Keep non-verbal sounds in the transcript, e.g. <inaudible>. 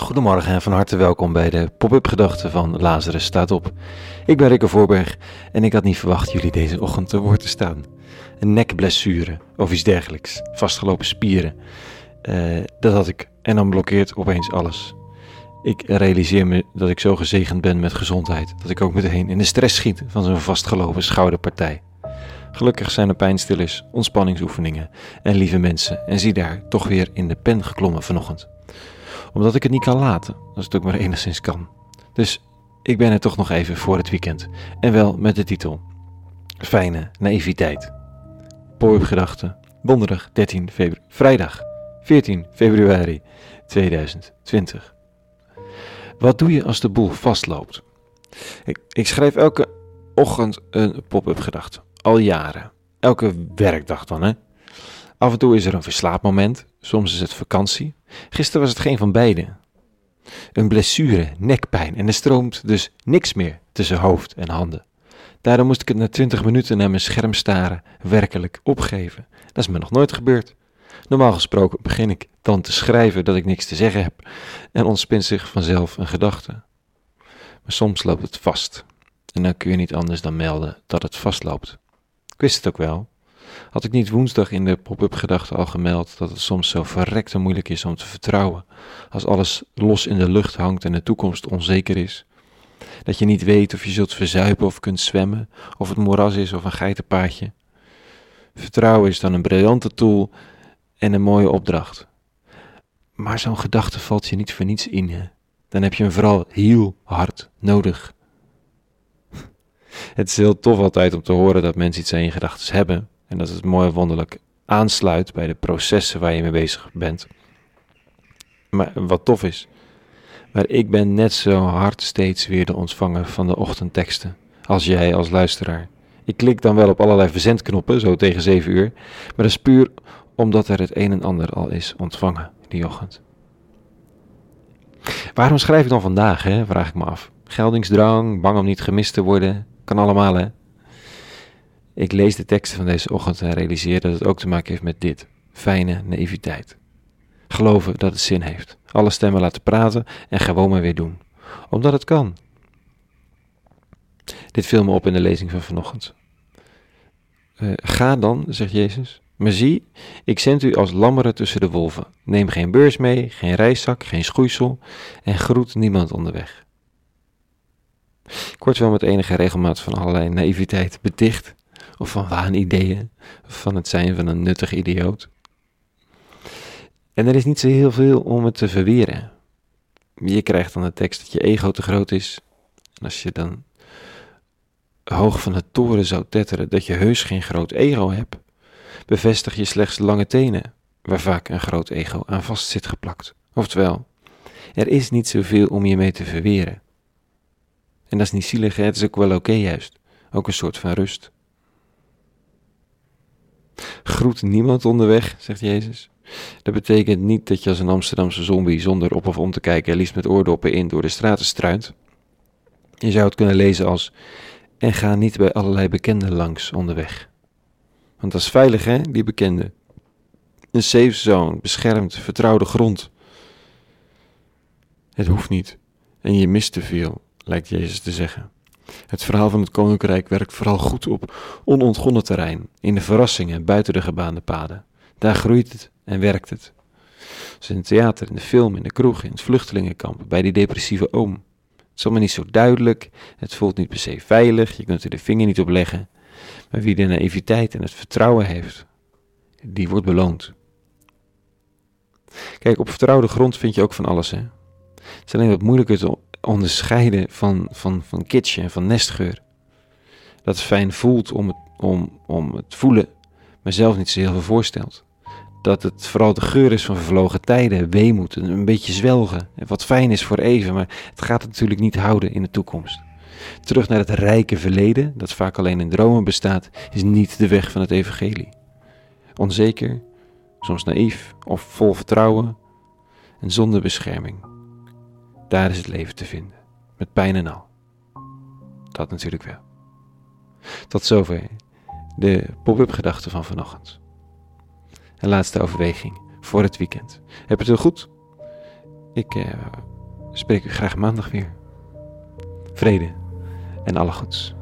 Goedemorgen en van harte welkom bij de pop-up gedachten van Lazarus staat op. Ik ben Rikke Voorberg en ik had niet verwacht jullie deze ochtend te woord te staan. Een nekblessure of iets dergelijks, vastgelopen spieren. Eh, dat had ik en dan blokkeert opeens alles. Ik realiseer me dat ik zo gezegend ben met gezondheid dat ik ook meteen in de stress schiet van zo'n vastgelopen schouderpartij. Gelukkig zijn er pijnstillers, ontspanningsoefeningen en lieve mensen en zie daar toch weer in de pen geklommen vanochtend omdat ik het niet kan laten, als het ook maar enigszins kan. Dus ik ben er toch nog even voor het weekend. En wel met de titel Fijne naïviteit. Poorgedachten, donderdag 13 februari, vrijdag 14 februari 2020. Wat doe je als de boel vastloopt? Ik, ik schrijf elke ochtend een pop-up gedachte. Al jaren. Elke werkdag dan, hè? Af en toe is er een verslaapmoment, soms is het vakantie. Gisteren was het geen van beide. Een blessure, nekpijn en er stroomt dus niks meer tussen hoofd en handen. Daarom moest ik het na twintig minuten naar mijn scherm staren werkelijk opgeven. Dat is me nog nooit gebeurd. Normaal gesproken begin ik dan te schrijven dat ik niks te zeggen heb en ontspint zich vanzelf een gedachte. Maar soms loopt het vast en dan kun je niet anders dan melden dat het vastloopt. Ik wist het ook wel, had ik niet woensdag in de pop-up gedachte al gemeld dat het soms zo verrekte moeilijk is om te vertrouwen als alles los in de lucht hangt en de toekomst onzeker is? Dat je niet weet of je zult verzuipen of kunt zwemmen, of het moeras is of een geitenpaadje. Vertrouwen is dan een briljante tool en een mooie opdracht. Maar zo'n gedachte valt je niet voor niets in. Hè? Dan heb je hem vooral heel hard nodig. <laughs> Het is heel tof altijd om te horen dat mensen iets aan je gedachten hebben, en dat het mooi wonderlijk aansluit bij de processen waar je mee bezig bent. Maar wat tof is. Maar ik ben net zo hard steeds weer de ontvanger van de ochtendteksten. Als jij als luisteraar. Ik klik dan wel op allerlei verzendknoppen, zo tegen 7 uur. Maar dat is puur omdat er het een en ander al is ontvangen die ochtend. Waarom schrijf ik dan vandaag, hè? vraag ik me af. Geldingsdrang, bang om niet gemist te worden, kan allemaal hè. Ik lees de teksten van deze ochtend en realiseer dat het ook te maken heeft met dit: fijne naïviteit. Geloven dat het zin heeft. Alle stemmen laten praten en gewoon maar weer doen. Omdat het kan. Dit viel me op in de lezing van vanochtend. Uh, ga dan, zegt Jezus. Maar zie, ik zend u als lammeren tussen de wolven. Neem geen beurs mee, geen reiszak, geen schoeisel en groet niemand onderweg. Ik wel met enige regelmaat van allerlei naïviteit beticht of van waanideeën, van het zijn van een nuttig idioot. En er is niet zo heel veel om het te verweren. Je krijgt dan de tekst dat je ego te groot is. En als je dan hoog van het toren zou tetteren dat je heus geen groot ego hebt, bevestig je slechts lange tenen, waar vaak een groot ego aan vast zit geplakt. Oftewel, er is niet zoveel om je mee te verweren. En dat is niet zielig, het is ook wel oké juist. Ook een soort van rust. Groet niemand onderweg, zegt Jezus. Dat betekent niet dat je als een Amsterdamse zombie zonder op of om te kijken liefst met oordoppen in door de straten struint. Je zou het kunnen lezen als en ga niet bij allerlei bekenden langs onderweg. Want dat is veilig hè, die bekenden. Een safe zone, beschermd, vertrouwde grond. Het hoeft niet en je mist te veel, lijkt Jezus te zeggen. Het verhaal van het koninkrijk werkt vooral goed op onontgonnen terrein, in de verrassingen buiten de gebaande paden. Daar groeit het en werkt het. Zoals in het theater, in de film, in de kroeg, in het vluchtelingenkamp, bij die depressieve oom. Het is allemaal niet zo duidelijk, het voelt niet per se veilig, je kunt er de vinger niet op leggen. Maar wie de naïviteit en het vertrouwen heeft, die wordt beloond. Kijk, op vertrouwde grond vind je ook van alles, hè. Het is alleen wat moeilijker te onderscheiden van, van, van kitsch en van nestgeur. Dat het fijn voelt om het, om, om het voelen, maar zelf niet zo heel veel voorstelt. Dat het vooral de geur is van vervlogen tijden, weemoed, een beetje zwelgen. Wat fijn is voor even, maar het gaat het natuurlijk niet houden in de toekomst. Terug naar het rijke verleden, dat vaak alleen in dromen bestaat, is niet de weg van het evangelie. Onzeker, soms naïef of vol vertrouwen en zonder bescherming. Daar is het leven te vinden, met pijn en al. Dat natuurlijk wel. Tot zover de pop-up gedachte van vanochtend. Een laatste overweging voor het weekend. Heb het heel goed? ik uh, spreek u graag maandag weer. Vrede en alle goeds.